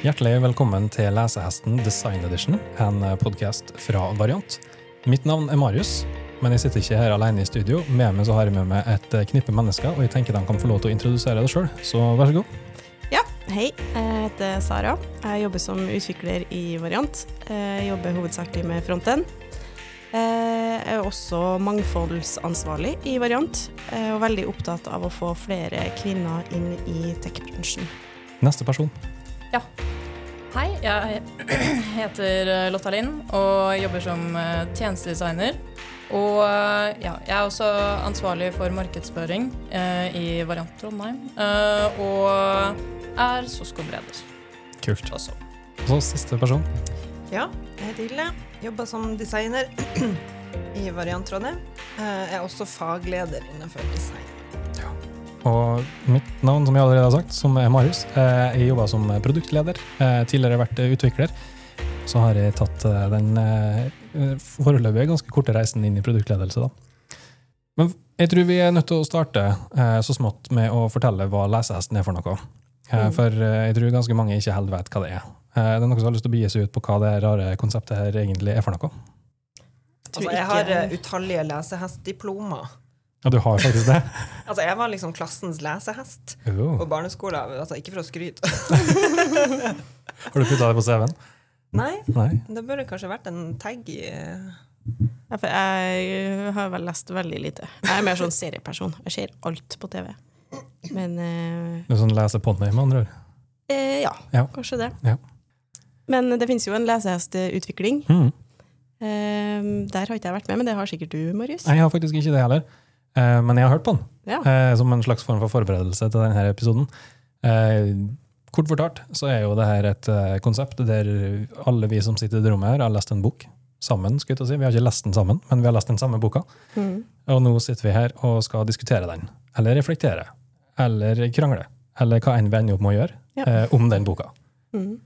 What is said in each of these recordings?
Hjertelig velkommen til Lesehesten Design Edition, en podkast fra Variant. Mitt navn er Marius, men jeg sitter ikke her alene i studio. Med meg så har jeg med meg et knippe mennesker, og jeg tenker de kan få lov til å introdusere det sjøl, så vær så god. Ja, hei. Jeg heter Sara. Jeg jobber som utvikler i Variant. Jeg jobber hovedsakelig med fronten. Jeg er også mangfoldsansvarlig i Variant, og veldig opptatt av å få flere kvinner inn i tech-bransjen. Neste person. Ja. Hei, jeg heter Lotta Lind og jobber som eh, tjenestedesigner. Og eh, ja, jeg er også ansvarlig for markedsføring eh, i Variant Trondheim. Eh, og er SOSKOM-leder Kult. også. Og siste person. Ja, jeg heter Hilde. Jobber som designer i Variant Trondheim. Jeg er også fagleder innenfor design. Og mitt navn, som jeg allerede har sagt, som er Marius. Eh, Jeg jobba som produktleder. eh, Tidligere vært utvikler. Så har jeg tatt eh, den foreløpig ganske korte reisen inn i produktledelse, da. Men jeg tror vi er nødt til å starte så smått med å fortelle hva lesehesten er for noe. Eh, Mm. For jeg tror ganske mange ikke helt vet hva det er. Eh, Det er noen som har lyst til å begi seg ut på hva det rare konseptet her egentlig er for noe? Altså, jeg har utallige lesehestdiplomer. Ja, du har faktisk det? Altså, jeg var liksom klassens lesehest Oh. på barneskolen. Altså, ikke for å skryte. Har du putta det på CV-en? Nei, Nei? det burde kanskje vært en tag i Ja, for jeg har vel lest veldig lite. Jeg er mer sånn serieperson. Jeg ser alt på TV. Men uh, Du er sånn leseponni, med andre ord? eh, ja, Ja. kanskje det. Ja. Men det finnes jo en lesehestutvikling. Mm. Eh, der har ikke jeg vært med, men det har sikkert du, Marius. Nei, Jeg har faktisk ikke det heller. Eh, men jeg har hørt på den, Ja. eh, som en slags form for forberedelse til denne episoden. Eh, kort fortalt så er jo det her et konsept der alle vi som sitter i det rommet her, har lest en bok sammen. si. Vi har ikke lest den sammen, men vi har lest den samme boka. Mm. Og nå sitter vi her og skal diskutere den. Eller reflektere. Eller krangle. Eller hva enn vi ender opp med å gjøre Ja. eh, om den boka. Mm.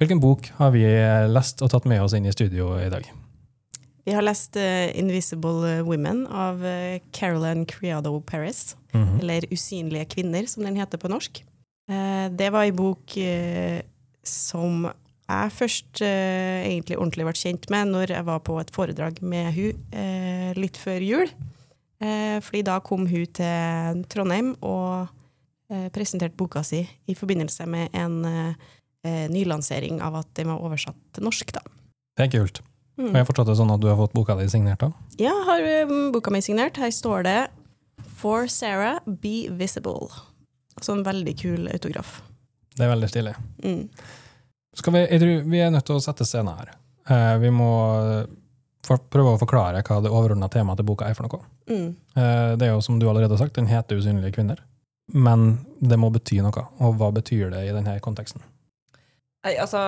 Hvilken bok har vi lest og tatt med oss inn i studio i dag? Vi har lest uh, 'Invisible Women' av uh, Caroline Criado Paris. Mhm. Eller 'Usynlige kvinner', som den heter på norsk. Uh, det var ei bok som jeg først egentlig ordentlig ble kjent med når jeg var på et foredrag med hun litt før jul. Fordi da kom hun til Trondheim og presenterte boka si i forbindelse med en nylansering av at den var oversatt til norsk. Da. Det er kult. Mm. Og jeg det sånn at du har fått boka di signert da? Ja, har um, boka mi signert. Her står det 'For Sarah, be visible'. Sånn veldig kul autograf. Det er veldig stilig. Mm. Vi, vi er nødt til å sette scenen her. Eh, vi må for, prøve å forklare hva det overordna temaet til boka er for noe. Mm. Eh, det er jo som du allerede har sagt, den heter 'Usynlige kvinner'. Men det må bety noe. Og hva betyr det i denne konteksten? Nei, altså,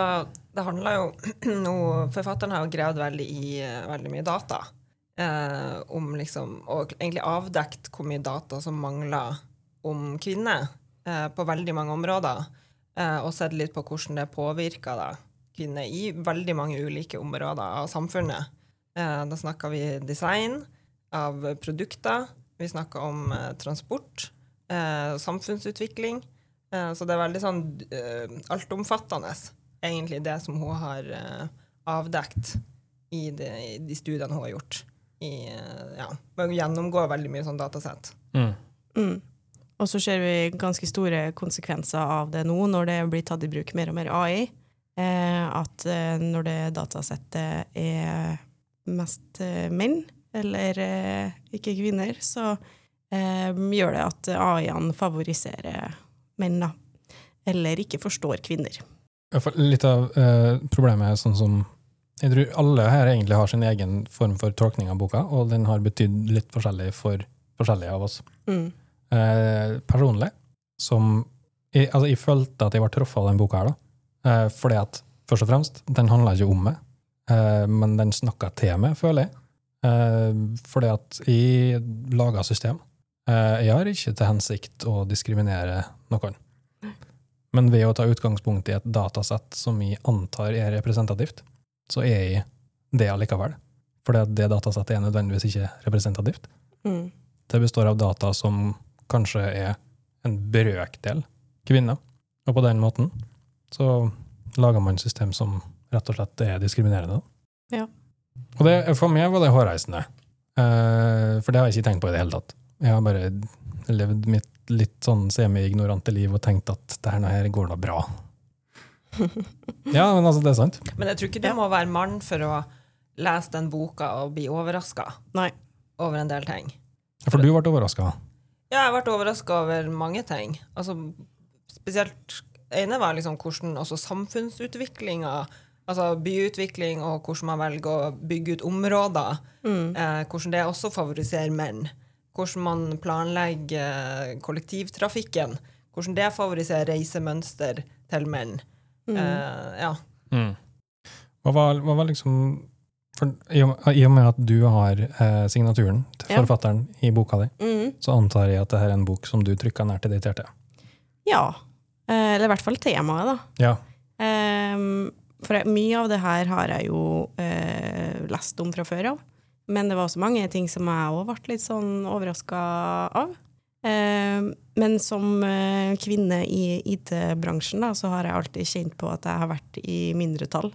det handler jo nå Forfatteren har jo gravd veldig i eh, veldig mye data. Eh, om liksom Og egentlig avdekt hvor mye data som mangler om kvinner eh, på veldig mange områder. Eh, og sett litt på hvordan det påvirker da, kvinner i veldig mange ulike områder av samfunnet. Eh, da snakker vi design av produkter. Vi snakker om eh, transport. Samfunnsutvikling. Eh, Så det er veldig sånn uh, altomfattende, egentlig, det som hun har uh, avdekt i de, i de studiene hun har gjort. I, uh, ja, Hun gjennomgår veldig mye sånn datasett. Mm. Og så ser vi ganske store konsekvenser av det nå, når det blir tatt i bruk mer og mer AI. Eh, at eh, når det datasettet er mest eh, menn, eller eh, ikke kvinner, så eh, gjør det at AI-ene favoriserer menn, da. Eller ikke forstår kvinner. Litt av eh, problemet er sånn som Jeg tror alle her egentlig har sin egen form for tolkning av boka, og den har betydd litt forskjellig for forskjellige av oss. Mm. Eh, personlig, som jeg, altså, jeg følte at jeg var truffet av den boka her, da. Eh, fordi at, først og fremst, den handla ikke om meg, eh, men den snakka til meg, føler jeg. Eh, fordi at jeg laga system. Eh, jeg har ikke til hensikt å diskriminere noen. Men ved å ta utgangspunkt i et datasett som jeg antar er representativt, så er jeg det allikevel. At det datasettet er nødvendigvis ikke representativt. Mm. Det består av data som kanskje er en brøkdel kvinner. Og på den måten så lager man system som rett og slett er diskriminerende. Ja. Og det, for meg var det hårreisende. Eh, for det har jeg ikke tenkt på i det hele tatt. Jeg har bare levd mitt litt sånn semi-ignorante liv og tenkt at det her, går da bra. ja, men altså, det er sant. Men jeg tror ikke du Ja. må være mann for å lese den boka og bli overraska over en del ting. For du ble overraska. Ja, jeg ble overraska over mange ting. Altså, spesielt ene var liksom hvordan også samfunnsutviklinga, altså byutvikling og hvordan man velger å bygge ut områder, Mm. eh, hvordan det også favoriserer menn. Hvordan man planlegger kollektivtrafikken. Hvordan det favoriserer reisemønster til menn. Mm. Uh, ja. Mm. Hva, var, hva var liksom for, i, og, med at du har eh, signaturen til Ja. forfatteren i boka di, Mm. så antar jeg at det er en bok som du trykka nær til ditt hjerte. Ja. Eh, Eller i hvert fall temaet, da. Ja. Eh, for jeg- mye av det her har jeg jo eh, lest om fra før av. Men det var også mange ting som jeg òg ble litt sånn overraska av. Ehm, men som eh, kvinne i IT-bransjen så har jeg alltid kjent på at jeg har vært i mindretall.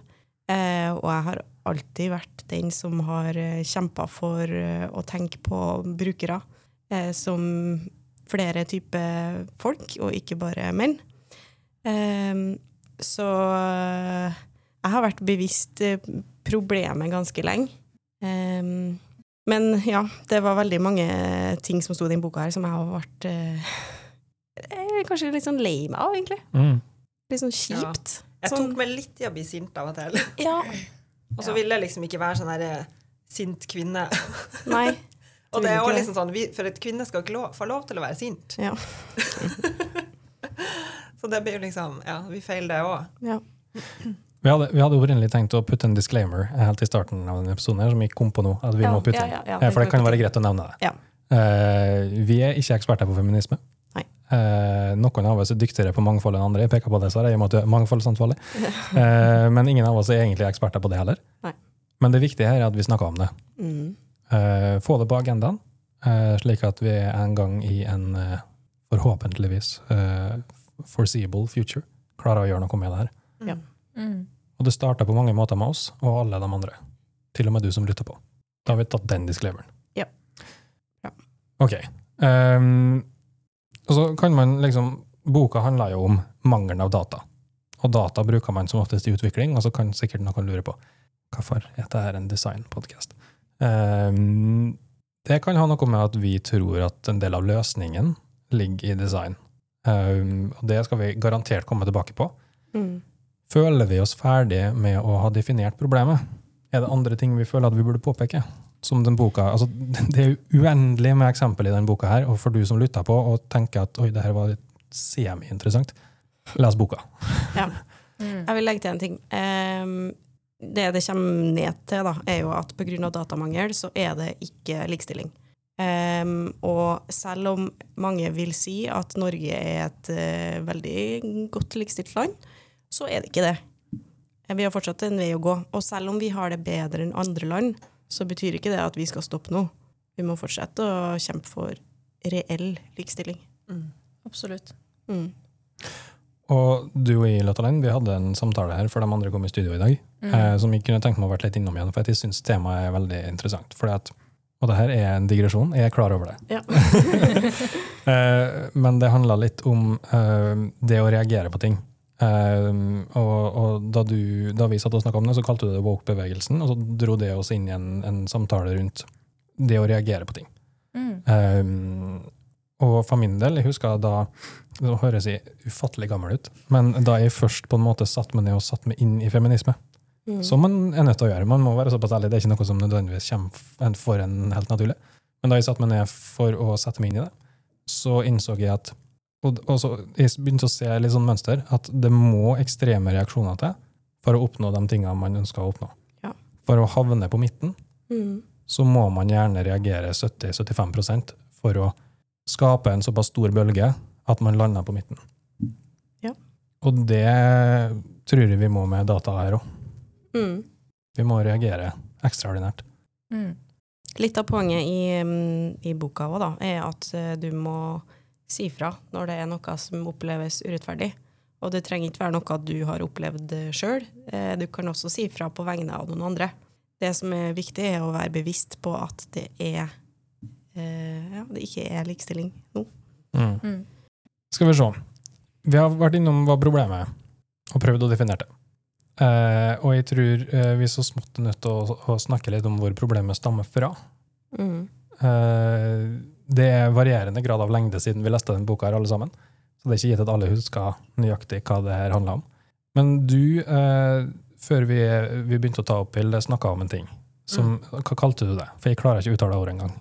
Eh, og jeg har alltid vært den som har kjempa for eh, å tenke på brukere eh, som flere typer folk, og ikke bare menn. Så eh, jeg har vært bevisst eh, problemet ganske lenge. Ehm, men ja, det var veldig mange ting som sto i den boka her som jeg har vært eh, eh, kanskje litt sånn lei meg av, egentlig. Mm. Litt sånn kjipt. Jeg Sånn- tok meg litt i å bli sint av og til. Ja. Og så Ja. ville jeg liksom ikke være sånn der sint kvinne. Nei. Og det er også liksom sånn, vi, For et kvinne skal ikke lov, få lov til å være sint. Ja. Så det blir jo liksom Ja, vi feiler det òg. ja. Vi hadde, vi hadde opprinnelig tenkt å putte en disclaimer helt i starten av denne episoden, her, som vi kom på nå. at vi Ja, må putte ja, ja, Eh, For det kan være greit å nevne det. Eh, vi er ikke eksperter på feminisme. Eh, noen av oss er dyktigere på mangfold enn andre. Jeg peker på det, Sara, i og med at du er mangfoldsansvarlig. uh, men ingen av oss er egentlig eksperter på det heller. Nei. Men det viktige her er at vi snakker om det. Mm. Eh, få det på agendaen, eh, slik at vi er en gang i en eh, forhåpentligvis eh, foreseeable future klarer å gjøre noe med det her. Ja. Mm. Og det starta på mange måter med oss og alle de andre. Til og med du som lytter på. Da har vi tatt den disclaimeren. Ja. Ja. Ok. Um, og så kan man liksom Boka handler jo om mangelen av data. Og data bruker man som oftest i utvikling, og så kan sikkert noen lure på hvorfor er dette en designpodkast. Um, det kan ha noe med at vi tror at en del av løsningen ligger i design. Um, og det skal vi garantert komme tilbake på. Mm. Føler vi oss ferdig med å ha definert problemet? Er det andre ting vi føler at vi burde påpeke? Som den boka, altså Det er uendelig med eksempel i den boka her, og for du som lytter på og tenker at oi, det her var semi-interessant, les boka. Mm. Jeg vil legge til en ting. Ehm, det det kommer ned til, da, er jo at pga. datamangel så er det ikke likestilling. Um, og selv om mange vil si at Norge er et uh, veldig godt likestilt land, så er det ikke det. Eh, Vi har fortsatt en vei å gå. Og selv om vi har det bedre enn andre land, så betyr ikke det at vi skal stoppe nå. Vi må fortsette å kjempe for reell likestilling. Absolutt. Mm. Og du og jeg, Lottalein, vi hadde en samtale her før de andre kom i studio i dag, Mm. eh, som jeg kunne tenkt meg å vært litt innom igjen, for jeg syns temaet er veldig interessant. Fordi at, og det her er en digresjon, jeg er klar over det. Ja. Eh, men det handla litt om eh, det å reagere på ting. Eh, og og da, du, da vi satt og snakka om det, så kalte du det woke-bevegelsen, og så dro det oss inn i en, en samtale rundt det å reagere på ting. Mm. Um, og for min del, jeg husker da Det høres jeg ufattelig gammel ut, men da jeg først på en måte satt meg ned og satt meg inn i feminisme, Mm. som man er nødt til å gjøre. Man må være såpass ærlig, det er ikke noe som nødvendigvis kommer for en helt naturlig. Men da jeg satte meg ned for å sette meg inn i det, så innså jeg at Og, og så jeg begynte å se litt sånn mønster, at det må ekstreme reaksjoner til for å oppnå de tingene man ønsker å oppnå. Ja. For å havne på midten, Mm. så må man gjerne reagere 70-75% for å skape en såpass stor bølge at man lander på midten. Ja. Og det tror jeg vi må med data her òg. Mm. Vi må reagere ekstraordinært. Mm. Litt av poenget i, mm, i boka også, da, er at eh, du må si fra når det er noe som oppleves urettferdig. Og det trenger ikke være noe du har opplevd sjøl. Eh, du kan også si fra på vegne av noen andre. Det som er viktig, er å være bevisst på at det er eh, ja, det ikke er likestilling nå. Mm. Mm. Skal vi se. Vi har vært innom hva problemet er, og prøvd å definere det. Eh, og jeg tror vi så smått er nødt til å, å snakke litt om hvor problemet stammer fra. Mm. Det er varierende grad av lengde siden vi leste den boka her, alle sammen. Så det er ikke gitt at alle husker nøyaktig hva det her handler om. Men du, eh, før vi, vi begynte å ta opp Hilde, snakka om en ting. Som, Hva kalte du det? For jeg klarer ikke å uttale ordet engang.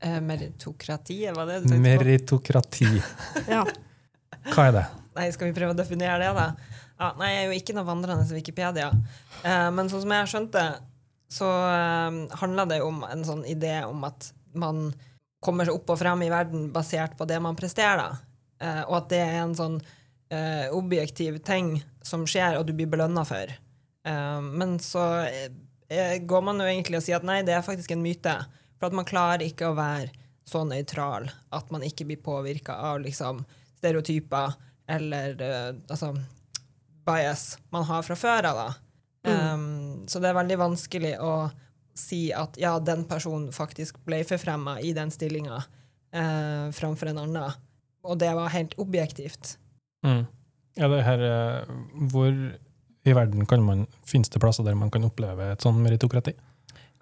Eh, meritokratiet, hva det du tenkte på? Meritokrati. Ja. Hva er det? Nei, skal vi prøve å definere det, da? Ja, nei, jeg er jo ikke noe vandrende Wikipedia. Eh, men sånn som jeg har skjønt det, så eh, handler det om en sånn idé om at man kommer seg opp og frem i verden basert på det man presterer. Eh, og at det er en sånn eh, objektiv ting som skjer, og du blir belønna for. Eh, men så eh, går man jo egentlig og sier at nei, det er faktisk en myte. For at man klarer ikke å være så nøytral at man ikke blir påvirka av liksom stereotyper eller eh, altså bias man har fra før av. Mm. Um, så det er veldig vanskelig å si at ja, den personen faktisk ble forfremma i den stillinga eh, framfor en annen. Og det var helt objektivt. Mm. Ja, det her, eh, hvor i verden kan man, finnes det plasser der man kan oppleve et sånn meritokrati?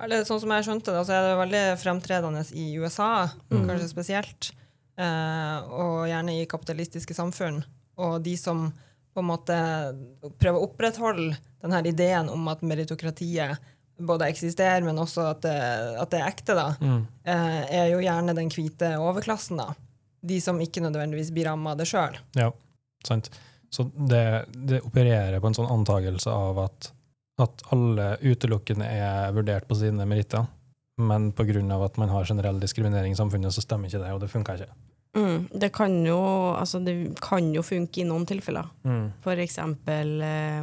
Eller sånn som jeg skjønte det, så er det veldig fremtredende i USA, Mm. kanskje spesielt. Eh, og gjerne i kapitalistiske samfunn. Og de som på en måte prøver å opprettholde denne ideen om at meritokratiet både eksisterer, men også at det, at det er ekte, da, Mm. eh, er jo gjerne den hvite overklassen. da. De som ikke nødvendigvis blir ramma av det sjøl. Ja, sant. Så det, det opererer på en sånn antakelse av at, at alle utelukkende er vurdert på sine meritter, men pga. at man har generell diskriminering i samfunnet, så stemmer ikke det, og det funker ikke. Mm. Det, kan jo, altså det kan jo funke i noen tilfeller. Mm. For eksempel eh,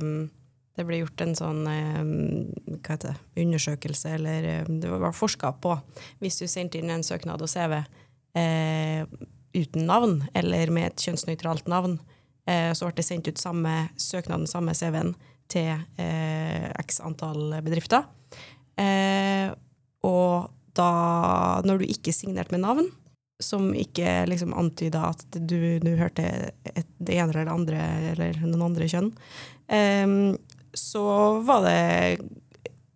Det ble gjort en sånn hva heter det, undersøkelse, eller det var forska på. Hvis du sendte inn en søknad og CV eh, uten navn, eller med et kjønnsnøytralt navn, eh, så ble det sendt ut samme søknaden, samme CV-en, til eh, x antall bedrifter. Eh, og da, når du ikke signerte med navn, som ikke liksom antyda at du, du hørte et, det ene eller det andre, eller noen andre kjønn, em, så var det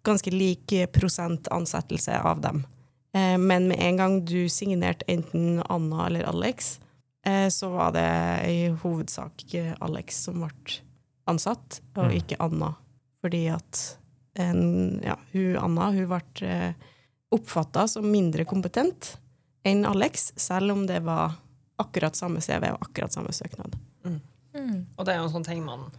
ganske lik prosent ansettelse av dem. Eh, men med en gang du signerte enten Anna eller Alex, eh, så var det i hovedsak Alex som ble ansatt, og Mm. ikke Anna. Fordi at en, ja, hun, Anna hun ble eh, oppfatta som mindre kompetent enn Alex, selv om det var akkurat samme CV og akkurat samme søknad. Mm. Og det er jo en sånn ting man.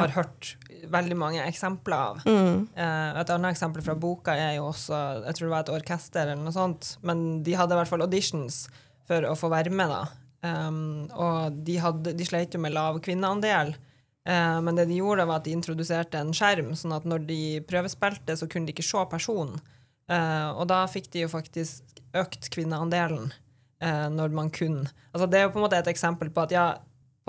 Har hørt veldig mange eksempler av. Mm. Eh, et annet eksempel fra boka er jo også Jeg tror det var et orkester eller noe sånt, men de hadde i hvert fall auditions for å få være med, da. Um, og de, hadde, de sleit jo med lav kvinneandel. Uh, men det de gjorde, var at de introduserte en skjerm, sånn at når de prøvespilte, så kunne de ikke se personen. Uh, og da fikk de jo faktisk økt kvinneandelen uh, når man kun Altså det er jo på en måte et eksempel på at ja,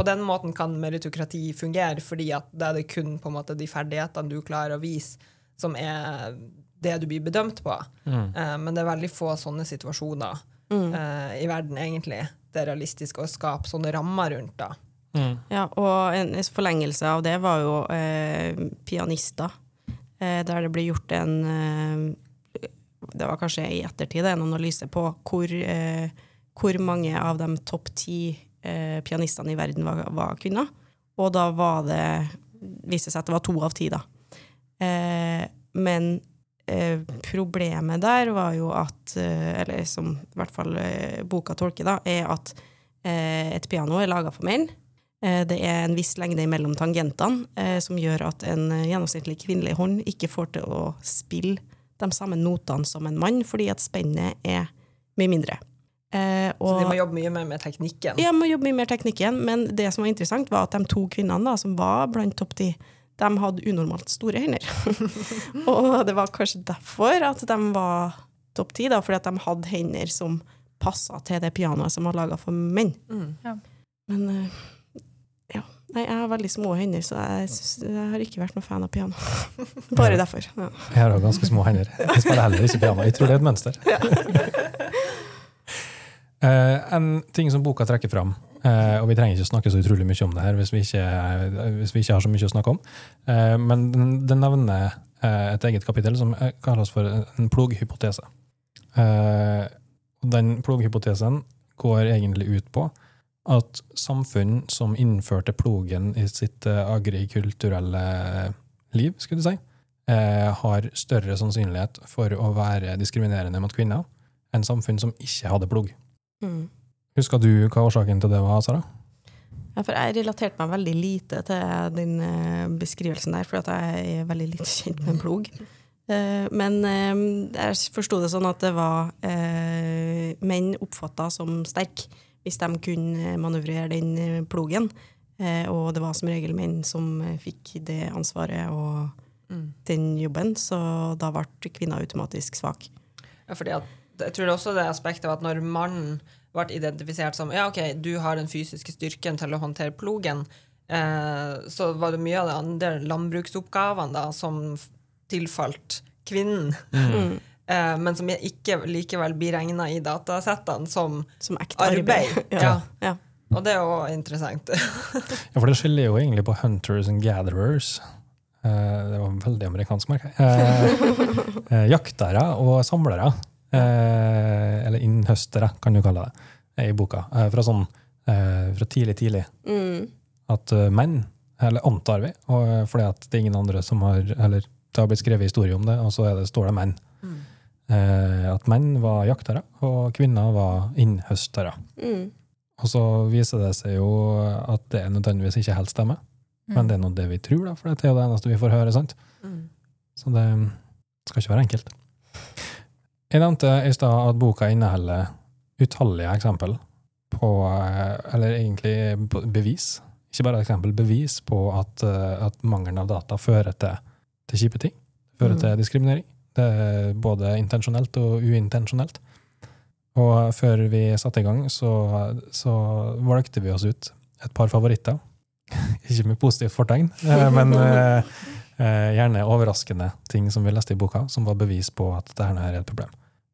på den måten kan meritokrati fungere, fordi at da er det kun på en måte de ferdighetene du klarer å vise, som er det du blir bedømt på. Mm. Eh, men det er veldig få sånne situasjoner Mm. eh, i verden, egentlig. Det er realistisk å skape sånne rammer rundt da. Mm. Ja, og en forlengelse av det var jo eh, pianister, eh, der det ble gjort en eh, Det var kanskje i ettertid en analyse på hvor, eh, hvor mange av de topp ti eh, pianistene i verden var, var kvinner. Og da var det viste seg at det var to av ti, da. Eh, men eh, problemet der var jo at eh, Eller som i hvert fall eh, boka tolker, da, er at eh, et piano er laga for menn. Det er en viss lengde mellom tangentene som gjør at en gjennomsnittlig kvinnelig hånd ikke får til å spille de samme notene som en mann, fordi at spennet er mye mindre. Eh, Så de må jobbe mye mer med teknikken. ja, må jobbe mye mer teknikken, men det som var interessant, var at de to kvinnene da, som var blant topp ti, de hadde unormalt store hender. og det var kanskje derfor at de var topp ti, fordi at de hadde hender som passa til det pianoet som var laga for menn. Mm. Men eh, ja, Nei, jeg har veldig små hender, så jeg, synes, jeg har ikke vært noen fan av piano. Bare derfor. Ja. Jeg har også ganske små hender. Jeg spiller heller ikke piano. Jeg tror det er et mønster. Eh, en ting som boka trekker fram, eh, og vi trenger ikke snakke så utrolig mye om det her hvis vi ikke, hvis vi ikke har så mye å snakke om, eh, men den, nevner eh, et eget kapittel som eh, kalles for en ploghypotese. Eh, den ploghypotesen går egentlig ut på at samfunn som innførte plogen i sitt eh, agrikulturelle liv, skulle du si, eh, har større sannsynlighet for å være diskriminerende mot kvinner enn samfunn som ikke hadde plog. Mm. Husker du hva årsaken til det var, Sara? Ja, for jeg relaterte meg veldig lite til den eh, beskrivelsen der, for at jeg er veldig lite kjent med en plog. Eh, men eh, jeg forsto det sånn at det var eh, menn oppfatta som sterk hvis de kunne manøvrere den plogen. Eh, og det var som regel menn som fikk det ansvaret og Mm. den jobben, så da ble kvinner automatisk svak. Ja, fordi at, jeg tror det også det aspektet av at når mannen ble identifisert som ja, ok, du har den fysiske styrken til å håndtere plogen, eh, så var det mye av de andre landbruksoppgavene da, som tilfalt kvinnen, Mm. eh, men som ikke likevel blir regna i datasettene som Som ekte arbeid. arbeid. ja. ja. Og det er jo interessant. Ja, for det skiller jo egentlig på hunters and gatherers. Eh, det var veldig amerikansk, merke. Eh, eh, jaktere og samlere. Eh, eller innhøstere, kan du kalle det, i boka. Eh, fra sånn eh, fra tidlig, tidlig. Mm. At uh, menn, eller antar vi, og, eh, fordi at det er ingen andre som har Eller det har blitt skrevet historie om det, og så er det, står det menn. Eh, at menn var jaktere, og kvinner var innhøstere. Mm. Og så viser det seg jo at det nødvendigvis ikke helt stemmer. Men det er nå det vi tror, da, for det er jo det eneste vi får høre. sant? Mm. Så det skal ikke være enkelt. Jeg nevnte i stad at boka inneholder utallige eksempel på eh, Eller egentlig bevis. Ikke bare eksempel, bevis på at, eh, at mangelen av data fører til, til kjipe ting. Fører Mm. til diskriminering. Det er både intensjonelt og uintensjonelt. Og før vi satte i gang, så, så valgte vi oss ut et par favoritter. Ikke med positivt fortegn, eh, men gjerne overraskende ting som vi leste i boka, som var bevis på at dette er et problem.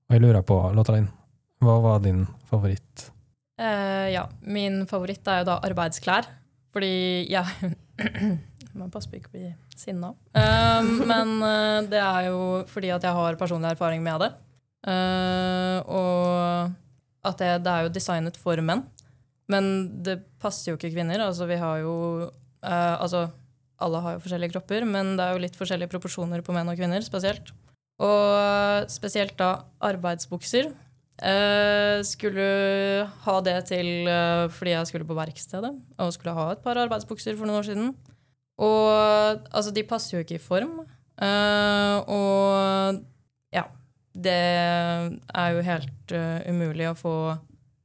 Og jeg lurer på, Lottalin, hva var din favoritt? Uh, ja, min favoritt er jo da arbeidsklær. Fordi jeg Man passer på ikke å bli sinna. Uh, men uh, det er jo fordi at jeg har personlig erfaring med det. Eh, og at det, det er jo designet for menn. Men det passer jo ikke kvinner. Altså, vi har jo eh, Altså, alle har jo forskjellige kropper, men det er jo litt forskjellige proporsjoner på menn og kvinner spesielt. Og spesielt da arbeidsbukser. Eh, skulle ha det til eh, fordi jeg skulle på verkstedet og skulle ha et par arbeidsbukser for noen år siden. Og altså, de passer jo ikke i form. Eh, og ja. Det er jo helt uh, umulig å få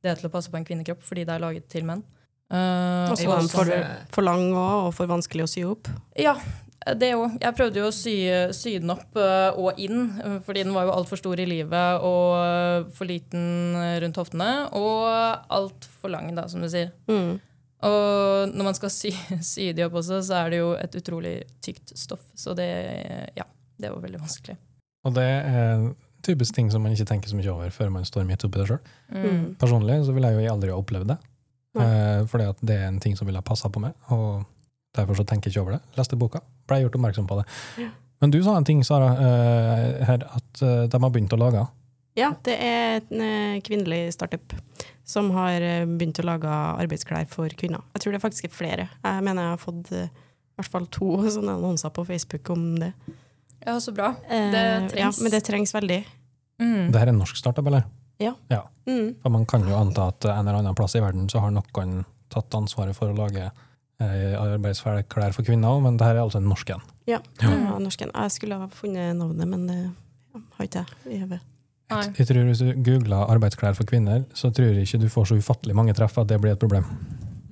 det til å passe på en kvinnekropp fordi det er laget til menn. Uh, Og så får du for, for lang og for vanskelig å sy opp. ja, det jo. Jeg prøvde jo å sy, sy den opp øh, og inn, øh, fordi den var jo altfor stor i livet og øh, for liten rundt hoftene. Og altfor lang, da, som du sier. Mm. Og når man skal sy, sy de opp også, så er det jo et utrolig tykt stoff. Så det, ja, det var veldig vanskelig. Og det er typisk ting som man ikke tenker så mye over før man står midt oppi det sjøl. Mm. Personlig så ville jeg jo aldri ha opplevd det, eh, fordi at det er en ting som ville ha passa på meg. og Derfor så tenker jeg ikke over det. Leste boka, ble gjort oppmerksom på det. Men du sa en ting, Sara, eh, her, at eh, de har begynt å lage. Ja, det er en eh, kvinnelig startup som har begynt å lage arbeidsklær for kvinner. Jeg tror det faktisk er flere. Jeg mener jeg har fått i hvert fall to sånne annonser på Facebook om det. Ja, så bra. Det trengs. Ja, men det trengs veldig. Mm. Det her er en norsk startup, eller? Mm. For man kan jo anta at en eller annen plass i verden så har noen tatt ansvaret for å lage arbeidsklær for kvinner, men det her er altså en norsk en. Ja, det var norsken. Jeg skulle ha funnet navnet, men det ja, har ikke jeg i hodet. Nei. Jeg tror Hvis du googler 'arbeidsklær for kvinner', så tror jeg ikke du får så ufattelig mange treff at det blir et problem.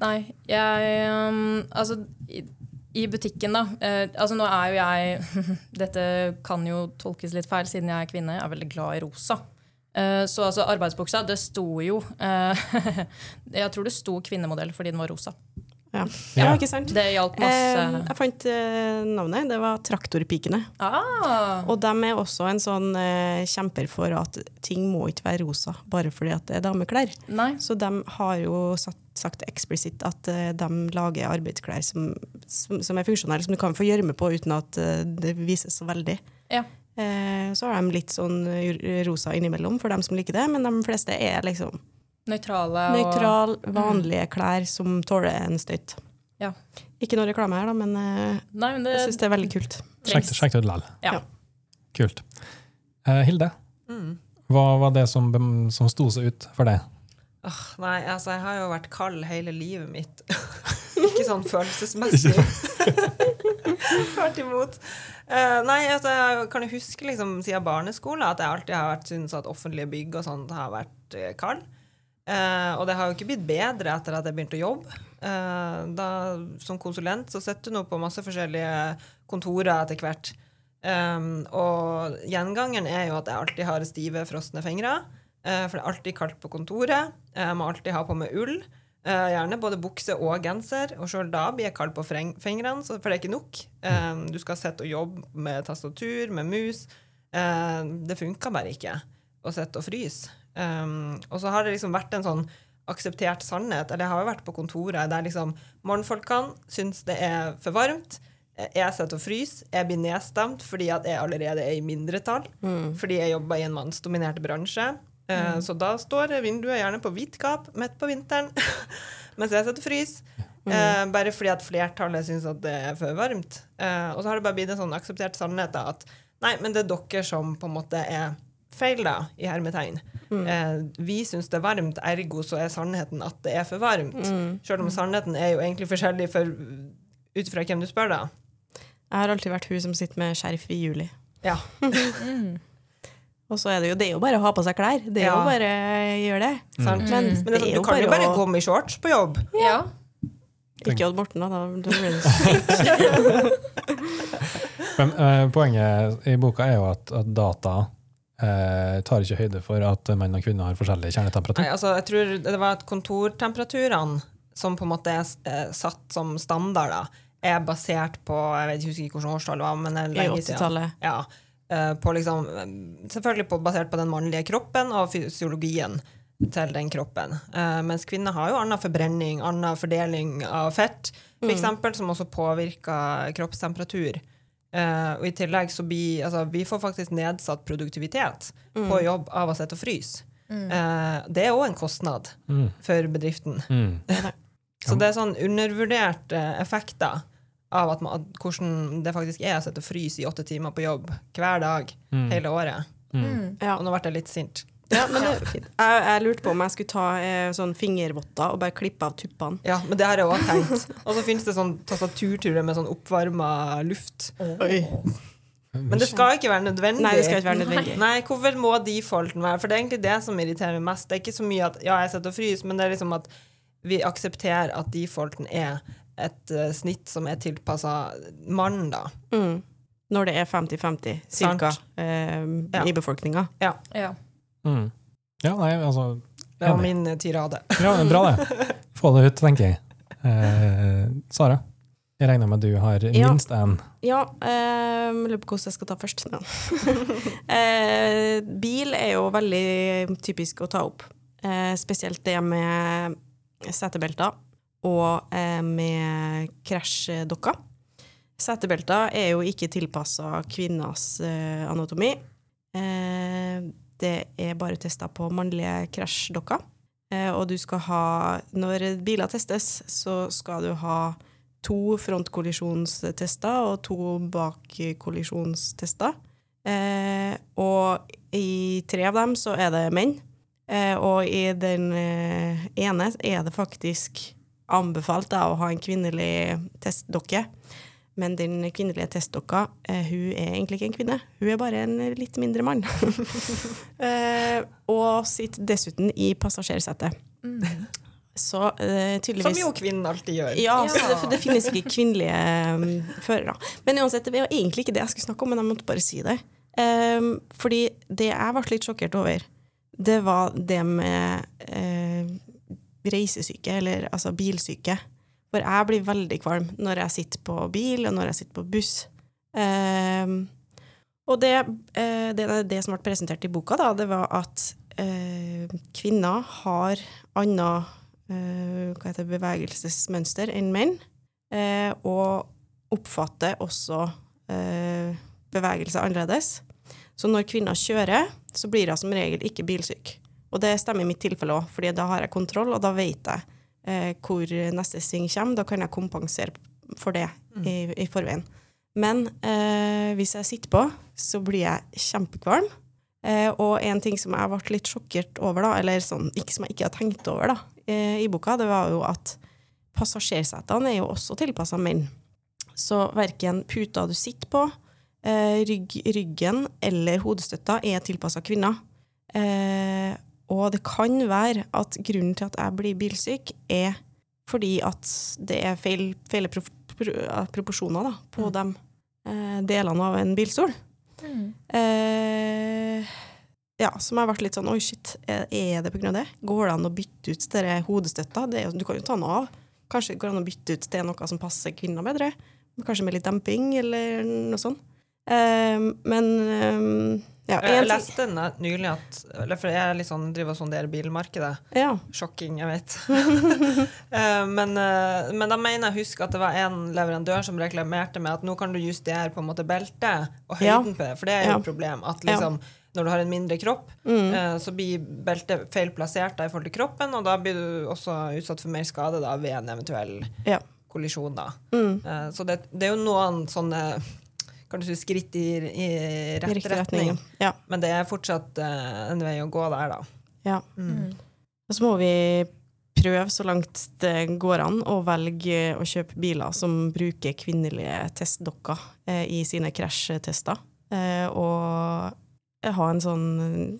Nei, jeg um, Altså, i, i butikken, da. Uh, altså, nå er jo jeg Dette kan jo tolkes litt feil, siden jeg er kvinne. Jeg er veldig glad i rosa. Uh, så altså, arbeidsbuksa, det sto jo uh, Jeg tror det sto kvinnemodell fordi den var rosa. Ja, Ja. ikke sant? Det hjalp Eh, masse. jeg fant eh, navnet. Det var Traktorpikene. Ah, Og de er også en sånn eh, kjemper for at ting må ikke være rosa bare fordi at det er dameklær. nei. Så de har jo satt, sagt eksplisitt at eh, de lager arbeidsklær som, som, som er funksjonelle, som du kan få gjørme på uten at eh, det vises så veldig. Ja. Eh, så har de litt sånn eh, rosa innimellom for dem som liker det, men de fleste er liksom Nøytrale og nøytral, vanlige klær som tåler en støyt. Ja. Ikke noe reklame her, da, men eh, Nei, men det jeg syns det er veldig kult. Sjekk, det ut likevel. Ja. Ja. Kult. Uh, Hilde, Mm. hva var det som, som sto seg ut for deg? Oh, nei, altså, jeg har jo vært kald hele livet mitt. Ikke sånn følelsesmessig. Tvert imot. Uh, nei, altså, jeg kan jo huske liksom, siden barneskolen at jeg alltid har vært syntes at offentlige bygg og sånt har vært uh, kald. Eh, og det har jo ikke blitt bedre etter at jeg begynte å jobbe. Eh, da, som konsulent så sitter du nå på masse forskjellige kontorer etter hvert. Um, og gjengangeren er jo at jeg alltid har stive, frosne fingre. eh, for det er alltid kaldt på kontoret. Jeg må alltid ha på meg ull. gjerne både bukse og genser. Og sjøl da blir jeg kald på fingrene, for det er ikke nok. Um, du skal sitte og jobbe med tastatur, med mus. Det funker bare ikke å sitte og fryse. Um, og så har det liksom vært en sånn akseptert sannhet. Eller jeg har jo vært på kontoret der liksom morgenfolkene syns det er for varmt. Jeg sitter og fryser. Jeg blir nedstemt fordi at jeg allerede er i mindretall. Fordi jeg jobber i en mannsdominert bransje. Eh, Så da står vinduet gjerne på hvitt gap midt på vinteren mens jeg sitter og fryser. Eh, bare fordi at flertallet syns at det er for varmt. Uh, og så har det bare blitt en sånn akseptert sannhet da, at nei, men det er dere som på en måte er feil, da, i hermetegn. Eh, vi syns det er varmt, ergo så er sannheten at det er for varmt. Selv om sannheten er jo egentlig forskjellig for, ut fra hvem du spør, da. Jeg har alltid vært hun som sitter med skjerf i juli. Ja. Og så er det jo, det er jo bare å ha på seg klær. Det er Ja. jo bare å gjøre det. Mm. Men Men det, det sånn, er du kan jo bare å komme i shorts på jobb. Ja. Ikke Odd Morten, da. da blir det sint. Men uh, poenget i boka er jo at, at data eh, tar ikke høyde for at menn og kvinner har forskjellig kjernetemperatur. Nei, altså, jeg tror det var at kontortemperaturene som på en måte er eh, satt som standard, da, er basert på Jeg vet, jeg husker ikke hvilket årstall det var, men det er I lenge siden. 80-tallet. Ja, eh, på liksom, selvfølgelig på, basert på den mannlige kroppen og fysiologien til den kroppen. Uh, mens kvinner har jo annen forbrenning, annen fordeling av fett, for Mm. eksempel, som også påvirker kroppstemperatur. Eh, og i tillegg så blir altså, vi får faktisk nedsatt produktivitet Mm. på jobb av å sitte og fryse. Eh, det er òg en kostnad Mm. for bedriften. Mm. Så det er sånn undervurderte effekter av at man, at hvordan det faktisk er å sitte og fryse i åtte timer på jobb hver dag Mm. hele året. Mm. Ja. Og nå ble jeg litt sint. Ja, men det. Jeg, jeg lurte på om jeg skulle ta eh, sånn fingervotter og bare klippe av tuppene. Ja, men det har jeg òg tenkt. Og så finnes det sånn tastaturturer med sånn oppvarma luft. Oi. Men det skal ikke være nødvendig. Nei, det skal ikke være nødvendig. Nei, hvorfor må de defaulten være? For det er egentlig det som irriterer meg mest. Det er ikke så mye at ja, jeg sitter og fryser, men det er liksom at vi aksepterer at de defaulten er et uh, snitt som er tilpassa mannen, da. Mm. Når det er 50-50 cirka eh, Ja. i befolkninga. ja. Mm. Ja, nei, altså Det var Enig. min eh, tirade. Ja, bra det. Få det ut, tenker jeg. Eh, Sara, jeg regner med at du har Ja. minst en. Ja, eh, lurer på hvordan jeg skal ta først. Ja. eh, bil er jo veldig typisk å ta opp. Eh, spesielt det med setebelter og eh, med krasjdokker. Setebelter er jo ikke tilpassa kvinners eh, anatomi. Det er bare testa på mannlige krasjdokker. Eh, og du skal ha Når biler testes, så skal du ha to frontkollisjonstester og to bakkollisjonstester. Eh, og i tre av dem så er det menn. Eh, og i den ene er det faktisk anbefalt da, å ha en kvinnelig testdokke. Men den kvinnelige testdokka, eh, hun er egentlig ikke en kvinne. Hun er bare en litt mindre mann. eh, og sitter dessuten i passasjersetet. Så eh, tydeligvis Som jo kvinnen alltid gjør. ja, så det, for det finnes ikke kvinnelige um, førere. Men uansett, det var egentlig ikke det jeg skulle snakke om, men jeg måtte bare si det. Um, fordi det jeg ble litt sjokkert over, det var det med uh, reisesyke, eller altså bilsyke. For jeg blir veldig kvalm når jeg sitter på bil, og når jeg sitter på buss. Ehm, og det, eh, det, det som ble presentert i boka, da, det var at eh, kvinner har annet eh, heter bevegelsesmønster enn menn, og oppfatter også eh, bevegelse annerledes. Så når kvinner kjører, så blir hun som regel ikke bilsyk. Og det stemmer i mitt tilfelle òg, for da har jeg kontroll, og da vet jeg eh, hvor neste sving kommer. Da kan jeg kompensere for det i, i forveien. Men eh, hvis jeg sitter på, så blir jeg kjempekvalm. Eh, og en ting som jeg ble litt sjokkert over, da, eller sånn, ikke som jeg ikke har tenkt over da, eh, i boka, det var jo at passasjersetene er jo også tilpassa menn. Så verken puta du sitter på, eh, rygg, ryggen eller hodestøtta er tilpassa kvinner. Eh, og det kan være at grunnen til at jeg blir bilsyk, er fordi at det er feil, feil pro, pro, proporsjoner da, på de eh, delene av en bilstol. Eh, ja, som har vært litt sånn Oi, shit, er, er det pga. det? Går det an å bytte ut denne hodestøtta? Det, du kan jo ta den av. Kanskje går det an å bytte ut til noe som passer kvinner bedre? Kanskje med litt demping, eller noe sånt. Eh, men eh, ja, Jeg leste ne- nylig at For jeg liksom driver og sonderer bilmarkedet. ja. Sjokking, jeg vet. Eh, men, eh, men da mener jeg husk at det var en leverandør som reklamerte med at nå kan du justere på en måte beltet og høyden på det, for det er jo et problem. At liksom, når du har en mindre kropp, Mm. eh, så blir beltet feil plassert da i forhold til kroppen, og da blir du også utsatt for mer skade da ved en eventuell Ja. kollisjon. da. Mm. Eh, så det, det er jo noen sånne kan du si, skritt i, i I rett riktig retning, retning. Ja. men det er fortsatt uh, en vei å gå der, da. ja. Mm. Og så må vi prøve så langt det går an å velge å kjøpe biler som bruker kvinnelige testdokker eh, i sine krasjtester. Eh, og ha en sånn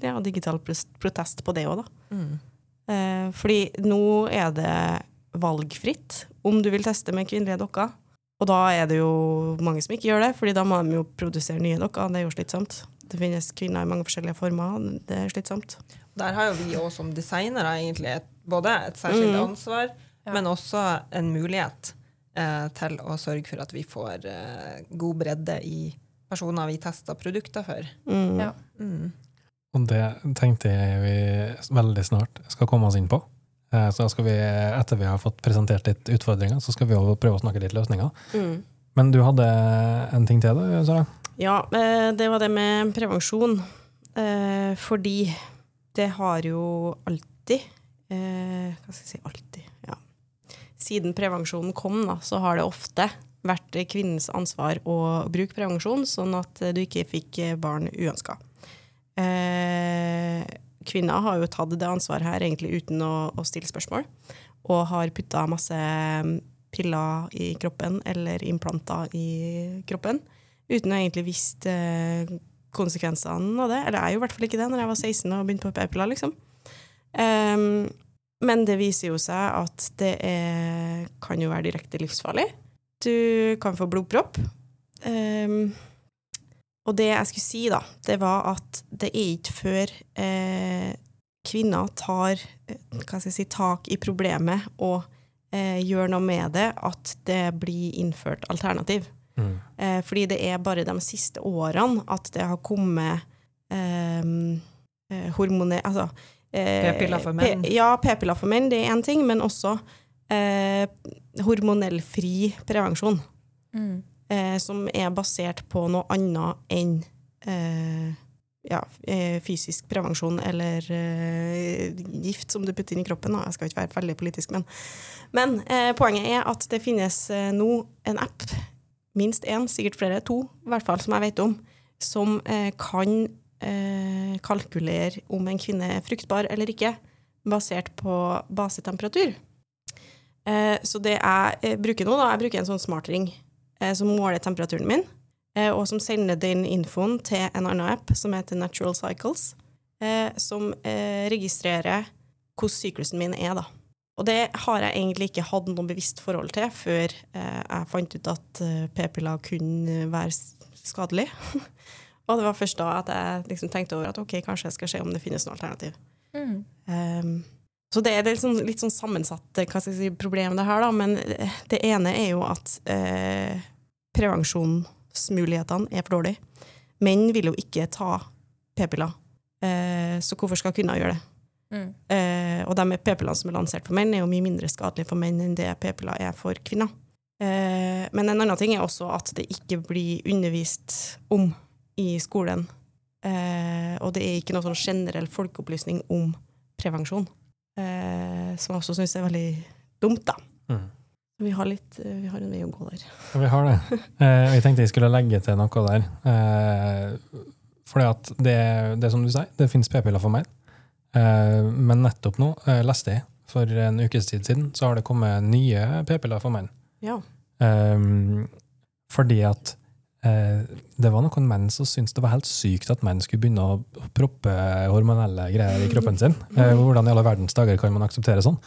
ja, digital protest på det òg, da. Mm. Eh, fordi nå er det valgfritt om du vil teste med kvinnelige dokker. Og da er det jo mange som ikke gjør det, fordi da må de jo produsere nye dokker. Det er jo slitsomt. Det finnes kvinner i mange forskjellige former. Det er slitsomt. Der har jo vi også som designere egentlig et, både et særskilt Mm. ansvar, Ja. men også en mulighet eh, til å sørge for at vi får eh, god bredde i personer vi tester produkter for. Mm. Ja. Mm. Og det tenkte jeg vi veldig snart skal komme oss inn på. Eh, Så skal vi, etter vi har fått presentert litt utfordringer, så skal vi prøve å snakke litt løsninger. Mm. Men du hadde en ting til, da, Sara? Ja, eh, det var det med prevensjon. Eh, fordi det har jo alltid Hva skal jeg si alltid? Ja. Siden prevensjonen kom, da, så har det ofte vært kvinnens ansvar å bruke prevensjon, sånn at du ikke fikk barn uønska. Eh, kvinner har jo tatt det ansvaret her egentlig uten å, å stille spørsmål, og har putta masse piller i kroppen eller implanter i kroppen uten å egentlig visst eh, konsekvensene av det. Eller jeg er jo i hvert fall ikke det når jeg var 16 og begynte på p-piller, liksom. Um, men det viser jo seg at det er, kan jo være direkte livsfarlig. Du kan få blodpropp. Ehm, og det jeg skulle si, da, det var at det er ikke før eh, kvinner tar eh, hva skal jeg si, tak i problemet og eh, gjør noe med det, at det blir innført alternativ. Mm. Eh, fordi det er bare de siste årene at det har kommet eh, eh, hormone... Altså eh, P-piller for menn. Ja, p-piller for menn, det er én ting, men også eh, hormonellfri prevensjon. Mm. Eh, som er basert på noe annet enn eh, ja, eh, fysisk prevensjon eller eh, gift som du putter inn i kroppen. Da. Jeg skal ikke være veldig politisk, men, men eh, poenget er at det finnes eh, nå en app, minst én, sikkert flere, to i hvert fall, som jeg vet om, som kan kalkulere om en kvinne er fruktbar eller ikke, basert på basetemperatur. Så det jeg bruker nå, da, jeg bruker en sånn smartring som måler temperaturen min, eh, og som sender den infoen til en annen app som heter Natural Cycles, eh, som eh, registrerer hvordan syklusen min er, da. Og det har jeg egentlig ikke hatt noe bevisst forhold til før eh, jeg fant ut at eh, p-piller kunne være skadelig. og det var først da at jeg liksom tenkte over at ok, kanskje jeg skal se om det finnes noe alternativ. Mm. Um, Så det er litt sånn, litt sånn sammensatt eh, hva skal jeg si, problem, det her, da. Men eh, det ene er jo at eh, prevensjonsmulighetene er for dårlige. Menn vil jo ikke ta p-piller, eh, så hvorfor skal kvinner gjøre det? Mm. Eh, og de p-pillene som er lansert for menn, er jo mye mindre skadelige for menn enn det p-piller er for kvinner. Eh, men en annen ting er også at det ikke blir undervist om i skolen. Eh, og det er ikke noe sånn generell folkeopplysning om prevensjon, eh, som jeg også syns er veldig dumt, da. Mm. Vi har, litt, eh, vi har en vei å gå der. Ja, vi har det. Eh, jeg tenkte jeg skulle legge til noe der. Eh, fordi at det, det som du sier, det finnes p-piller for menn. Eh, men nettopp nå eh, leste jeg, for en ukes tid siden, så har det kommet nye p-piller for menn. Ja. Eh, fordi at det var noen menn som syntes det var helt sykt at menn skulle begynne å proppe hormonelle greier i kroppen sin. Eh, hvordan i alle verdens dager kan man akseptere sånn?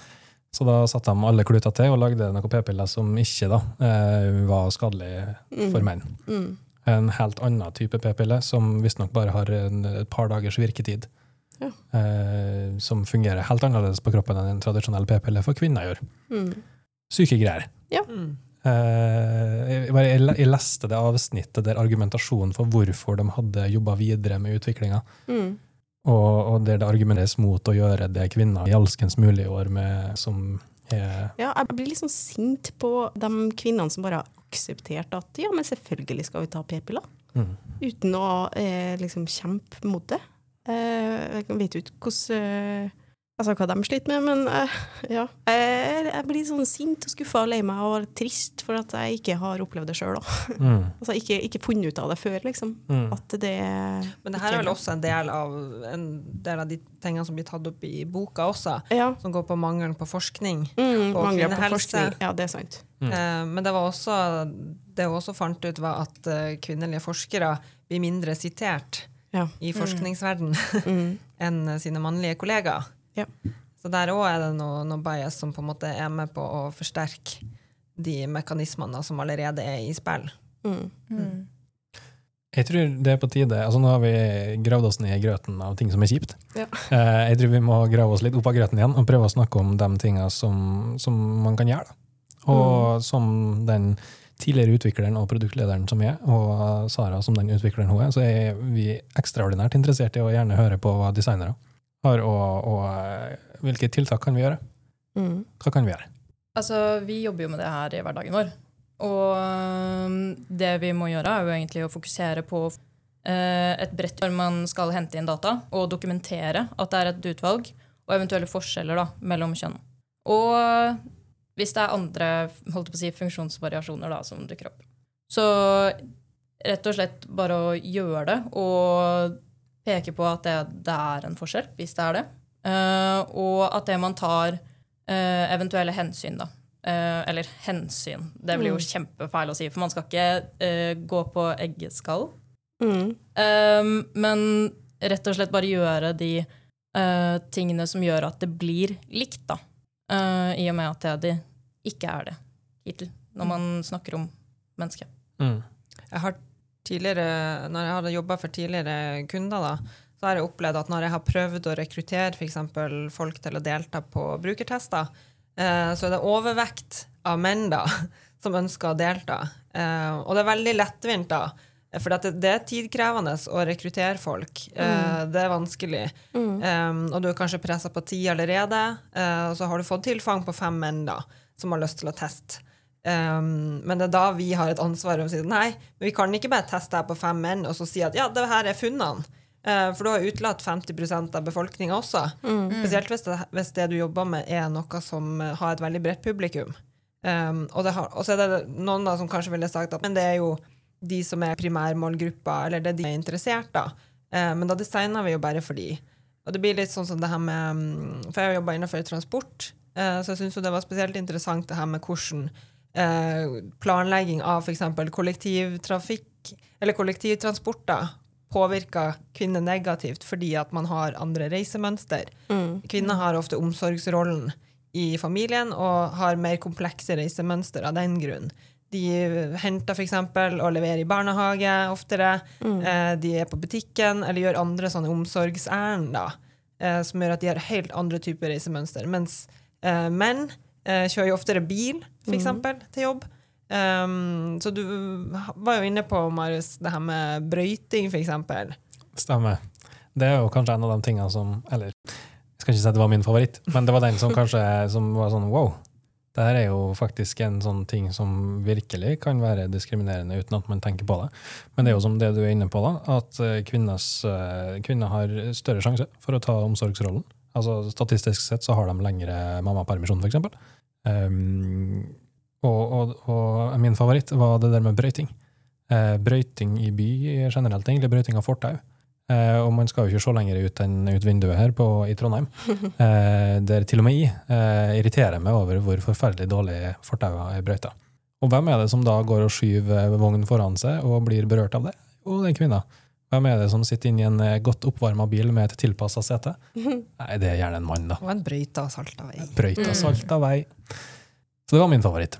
Så da satte de alle kluter til og lagde noen p-piller som ikke da, eh, var skadelige for menn. Mm. En helt annen type p-pille, som visstnok bare har en, et par dagers virketid. Ja. Eh, som fungerer helt annerledes på kroppen enn en tradisjonell p-pille for kvinner gjør. Mm. Syke greier. Mm. Eh, jeg, jeg, jeg leste det avsnittet der argumentasjonen for hvorfor de hadde jobba videre med utviklinga, Mm. og, og der det argumenteres mot å gjøre det kvinner i alskens mulige år med, som er Ja, jeg blir litt sånn sint på de kvinnene som bare har akseptert at ja, men selvfølgelig skal vi ta p-piller. mm, Uten å eh, liksom kjempe mot det. Eh, jeg vet jo ikke hvordan eh, Altså hva de sliter med, men uh, ja. Jeg, jeg blir sånn sint og skuffa og lei meg og trist for at jeg ikke har opplevd det sjøl. mm, Altså ikke, ikke funnet ut av det før, liksom. mm, At det Men det her er vel også en del av, en del av de tingene som blir tatt opp i boka også, Ja. som går på mangelen på forskning. Mm, på kvinnehelse. forskning. Ja, det er sant. Mm. Eh, Men det var også det hun også fant ut, var at uh, kvinnelige forskere blir mindre sitert Ja. i forskningsverden Mm. enn sine mannlige kollegaer. Ja. Så der òg er det noe, noe bias som på en måte er med på å forsterke de mekanismene som allerede er i spill. Mm. Mm. Jeg tror det er på tide altså Nå har vi gravd oss ned i grøten av ting som er kjipt. Ja. Eh, jeg tror vi må grave oss litt opp av grøten igjen og prøve å snakke om de tinga som, som man kan gjøre. Da. Og som den tidligere utvikleren og produktlederen som jeg, og Sara som den utvikleren hun er, så er vi ekstraordinært interessert i å gjerne høre på designere har, og, og hvilke tiltak kan vi gjøre. Mm. Hva kan vi gjøre? Altså, vi jobber jo med det her i hverdagen vår. Og det vi må gjøre, er jo egentlig å fokusere på eh, et brett når man skal hente inn data, og dokumentere at det er et utvalg, og eventuelle forskjeller da, mellom kjønn. Og hvis det er andre holdt på å si, funksjonsvariasjoner da, som dukker opp. Så rett og slett bare å gjøre det, og peke på at det, det er en forskjell, hvis det er det. Uh, og at det man tar uh, eventuelle hensyn, da. Uh, eller hensyn. Det blir jo Mm. kjempefeil å si, for man skal ikke eh, gå på eggeskall. Mm. Men rett og slett bare gjøre de eh, tingene som gjør at det blir likt, da. Eh, I og med at det ikke er det hittil, når man snakker om mennesket. Mm. Jeg har tidligere, når jeg hadde jobba for tidligere kunder, da, så har jeg opplevd at når jeg har prøvd å rekruttere for folk til å delta på brukertester, eh, så er det overvekt av menn da, som ønsker å delta. Eh, og det er veldig lettvint, da. For det, det er tidkrevende å rekruttere folk. Eh, det er vanskelig. Mm. Um, og du er kanskje pressa på ti allerede, eh, og så har du fått tilfang på fem menn da, som har lyst til å teste. Um, men det er da vi har et ansvar om å si nei, men vi kan ikke bare teste her på fem menn og så si at ja, det her er funnene. Uh, for du har utelatt 50% av befolkninga også. Spesielt hvis det, hvis det du jobber med, er noe som eh, har et veldig bredt publikum. Um, og, det har, og så er det noen da som kanskje ville sagt at men det er jo de som er primærmålgruppa, eller det de er interessert da. Uh, men da designer vi jo bare for de. Og det blir litt sånn som det her med mm, For jeg har jobba innenfor transport, uh, så jeg syns det var spesielt interessant det her med hvordan eh, planlegging av f.eks. kollektivtrafikk eller kollektivtransporter påvirker kvinner negativt fordi at man har andre reisemønster. Mm. Kvinner har ofte omsorgsrollen i familien og har mer komplekse reisemønster av den grunn. De henter f.eks. og leverer i barnehage oftere. Eh, de er på butikken eller gjør andre sånne omsorgsærend. eh, som gjør at de har helt andre typer reisemønster. Mens eh, menn eh, kjører jo oftere bil, for eksempel, til jobb. Um, så du var jo inne på, Marius, det her med brøyting, eksempel. Stemmer. Det er jo kanskje en av de tingene som Eller, jeg skal ikke si at det var min favoritt, men det var den som kanskje som var sånn wow. Det her er jo faktisk en sånn ting som virkelig kan være diskriminerende uten at man tenker på det. Men det er jo som det du er inne på, da, at eh, eh, kvinner har større sjanse for å ta omsorgsrollen. Altså Statistisk sett så har de lengre mammapermisjon, f.eks. Um, og, og, og min favoritt var det der med brøyting. Uh, brøyting i by generelt, egentlig. Brøyting av fortau. Uh, og man skal jo ikke se lenger ut enn ut vinduet her på, i Trondheim. Uh, der til og med jeg uh, irriterer meg over hvor forferdelig dårlig fortaua er brøyta. Og hvem er det som da går og skyver vognen foran seg og blir berørt av det? Jo, det er kvinna. Hvem er det som sitter inne i en eh, godt oppvarma bil med et tilpassa sete? Nei, det er gjerne en mann, da. Og en brøyta og salta vei. Brøyta og salta vei. Så det var min favoritt.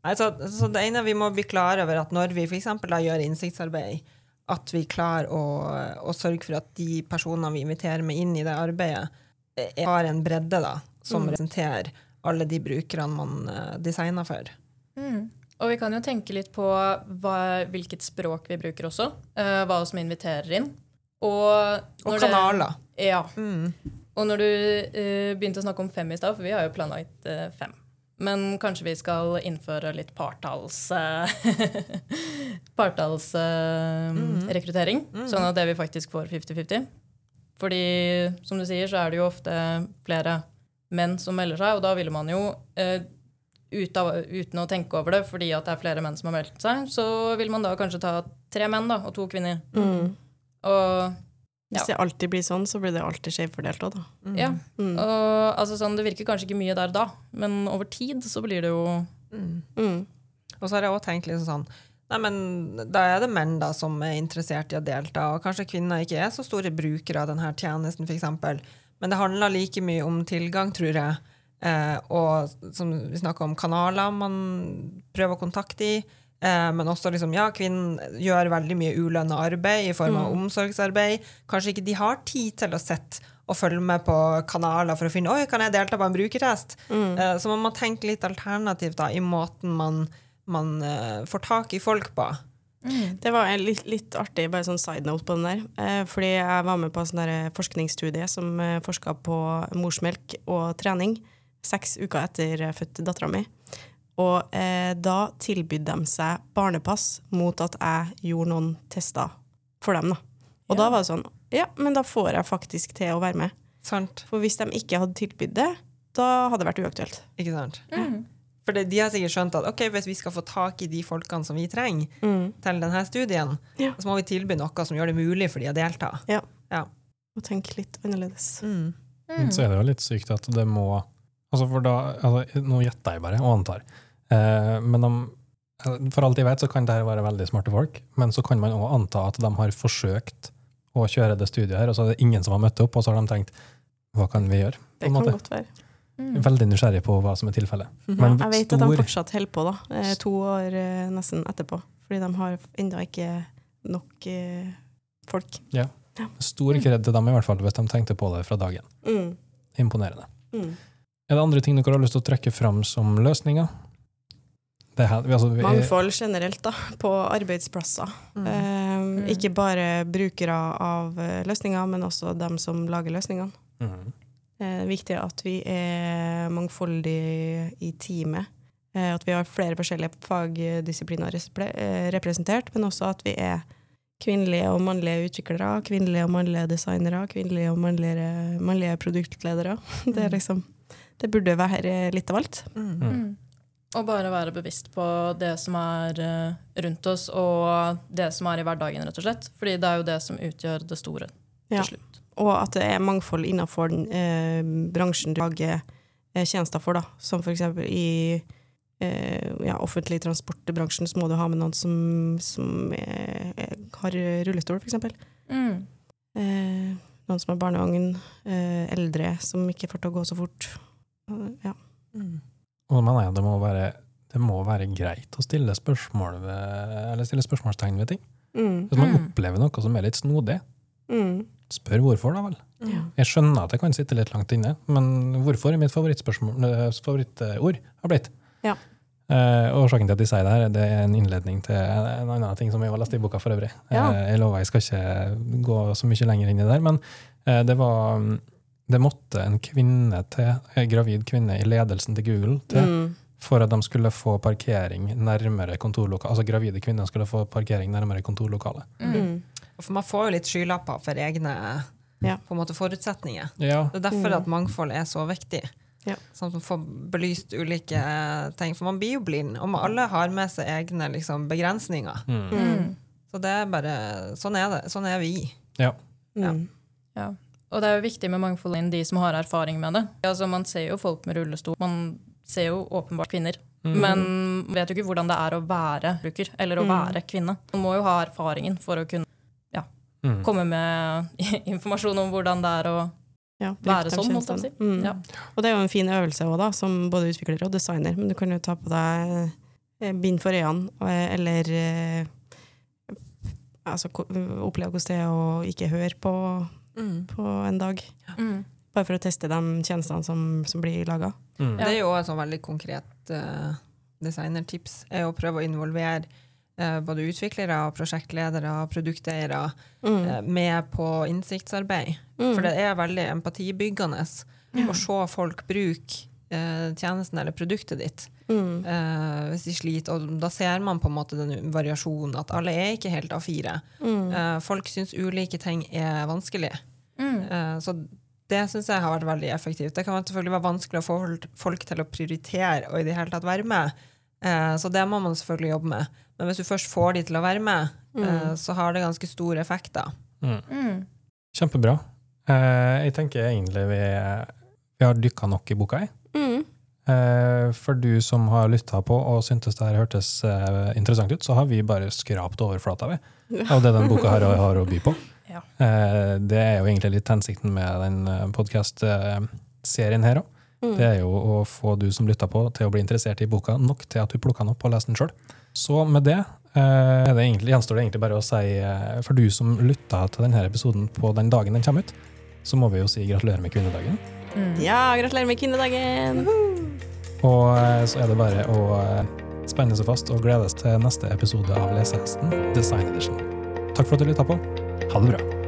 Nei, så, så det ene vi må bli klar over, at når vi f.eks. gjør innsiktsarbeid, at vi klarer å, å sørge for at de personene vi inviterer med inn i det arbeidet, er, har en bredde da, som Mm. representerer alle de brukerne man eh, designer for. Mm. Og vi kan jo tenke litt på hva, hvilket språk vi bruker også. Uh, hva som inviterer inn. Og, Og når det- kanaler. ja. Mm. Og når du uh, begynte å snakke om fem i stad, for vi har jo planlagt uh, fem. Men kanskje vi skal innføre litt partals... partallsrekruttering, sånn at det vi faktisk får 50-50. Fordi som du sier, så er det jo ofte flere menn som melder seg, og da ville man jo ut av, uten å tenke over det, fordi at det er flere menn som har meldt seg, så vil man da kanskje ta tre menn da, og to kvinner. Mm. Og Hvis det alltid blir sånn, så blir det alltid skjevfordelt òg, da. ja, Mm. Og, altså, sånn, det virker kanskje ikke mye der da, men over tid så blir det jo Mm. Mm. Og så har jeg også tenkt liksom sånn Nei, men Da er det menn da som er interessert i å delta, og kanskje kvinner ikke er så store brukere av denne tjenesten, f.eks. Men det handler like mye om tilgang, tror jeg, og som vi snakka om, kanaler man prøver å kontakte i. Eh, men også liksom, ja, kvinnen gjør veldig mye ulønna arbeid i form av omsorgsarbeid. Kanskje ikke de har tid til å sette og følge med på kanaler for å finne oi, kan jeg delta på en brukertest. Eh, så man må tenke litt alternativt da, i måten man, man eh, får tak i folk på. Det var en litt, litt artig bare sånn side note på den der. Eh, fordi jeg var med på en sånn forskningsstudie som eh, forska på morsmelk og trening seks uker etter født fødte dattera mi. Og eh, da tilbød de seg barnepass mot at jeg gjorde noen tester for dem. da. Og da var det sånn Ja, men da får jeg faktisk til å være med. Sant? For hvis de ikke hadde tilbudt det, da hadde det vært uaktuelt. Ikke sant? For det, de har sikkert skjønt at ok, hvis vi skal få tak i de folkene som vi trenger Mm. til denne studien, Ja. så må vi tilby noe som gjør det mulig for de å delta. Ja. Ja. Og tenke litt annerledes. Mm. Så er det jo litt sykt at det må altså for da, altså, Nå gjetter jeg bare, og antar. Eh, men de, for alt jeg vet, så kan dette være veldig smarte folk, men så kan man òg anta at de har forsøkt å kjøre det studiet her, og så er det ingen som har møtt opp, og så har de tenkt hva kan vi gjøre? Det kan måte. godt være. Mm. Veldig nysgjerrig på hva som er tilfellet. Men Jeg vet at de fortsatt holder på, da. eh, To år eh, nesten etterpå. Fordi de har ennå ikke nok eh, folk. stor kred til dem, i hvert fall, hvis de tenkte på det fra dagen. Mm. Imponerende. Mm. Er det andre ting dere har lyst til å trekke fram som løsninger? Det her, altså, vi, Mangfold generelt, da. På arbeidsplasser. Mm. Eh, Ikke bare brukere av eh, løsninger, men også dem som lager løsningene. Mhm. Det er viktig at vi er mangfoldige i teamet. Eh, At vi har flere forskjellige fagdisipliner eh, representert, men også at vi er kvinnelige og mannlige utviklere, kvinnelige og mannlige designere, kvinnelige og mannlige, mannlige produktledere. Det, er liksom, det burde være litt av alt. Mm. Mm. Og bare være bevisst på det som er eh, rundt oss, og det som er i hverdagen, rett og slett. Fordi det er jo det som utgjør det store Ja. til slutt. Og at det er mangfold innenfor den eh, bransjen du lager eh, tjenester for, da. Som for eksempel i eh, ja, offentlig transportbransjen så må du ha med noen som, som eh, eh, har rullestol, for eksempel. Mm. Eh, noen som har barnevogn. Eh, eldre som ikke får til å gå så fort. Ja. Mm. Og da mener jeg det må være, det må være greit å stille spørsmål ved, eller stille spørsmålstegn ved ting. Mm. Hvis man Mm. opplever noe som er litt snodig, Mm. spør hvorfor, da vel. Ja. Jeg skjønner at jeg kan sitte litt langt inne, men hvorfor er mitt favorittord har blitt. Ja. Eh, årsaken til at de sier det her, det er en innledning til en annen ting som jeg har lest i boka for øvrig. Ja. Eh, jeg lover jeg skal ikke gå så mye lenger inn i det der, men eh, det var Det måtte en kvinne til, en gravid kvinne i ledelsen til Google til Mm. for at de skulle få parkering nærmere kontorlokalet. Altså gravide kvinner skulle få parkering nærmere kontorlokalet. Mm. For man får jo litt skylapper for egne Ja. på en måte, forutsetninger. Ja. Det er derfor Mm. at mangfold er så viktig. Ja. Sånn at man får belyst ulike ting. For man blir jo blind, og alle har med seg egne liksom, begrensninger. Mm. Mm. Så det er bare Sånn er det. Sånn er vi. ja. Mm. Ja. Og det er jo viktig med mangfold innen de som har erfaring med det. Altså, man ser jo folk med rullestol. Man ser jo åpenbart kvinner. Mm. Men man vet jo ikke hvordan det er å være bruker, eller å Mm. være kvinne. Man må jo ha erfaringen for å kunne Mm. komme med informasjon om hvordan det er å Ja, være sånn, holdt jeg si. Mm. Ja. Og det er jo en fin øvelse også, da, som både utvikler og designer. Men du kan jo ta på deg eh, bind for øynene, eh, eller eh, altså, oppleve hvordan det er å ikke høre på, på en dag. Mm. Bare for å teste de tjenestene som, som blir laga. Mm. Det er jo et sånn veldig konkret uh, designertips. er å prøve å involvere uh, både utviklere, prosjektledere, produkteiere Mm. eh, med på innsiktsarbeid. Mm. For det er veldig empatibyggende å se folk bruke eh, tjenesten eller produktet ditt Mm. Uh, hvis de sliter. Og da ser man på en måte den variasjonen, at alle er ikke helt A4. Mm. Uh, folk syns ulike ting er vanskelig. Eh, så det syns jeg har vært veldig effektivt. Det kan selvfølgelig være vanskelig å få folk- til å prioritere og i det hele tatt være med. Eh, så det må man selvfølgelig jobbe med. Men hvis du først får de til å være med, mm. så har det ganske store effekter. Mm. Mm. Kjempebra. Eh, jeg tenker egentlig vi, vi har dykka nok i boka. Jeg. Mm. Eh, for du som har lytta på og syntes det her hørtes eh, interessant ut, så har vi bare skrapt overflata ved av det den boka her har å by på. Ja. Eh, det er jo egentlig litt hensikten med den podkast-serien her òg. Mm. Det er jo å få du som lytter på, til å bli interessert i boka nok til at du plukker den opp og leser den sjøl. Så med det, eh, er det egentlig, gjenstår det egentlig bare å si, eh, for du som lytta til denne episoden på den dagen den kommer ut, så må vi jo si gratulerer med kvinnedagen. Mm. Ja, gratulerer med kvinnedagen! Og eh, så er det bare å eh, spenne seg fast og gledes til neste episode av Lesehesten Design Edition. Takk for at du lytta på. Ha det bra.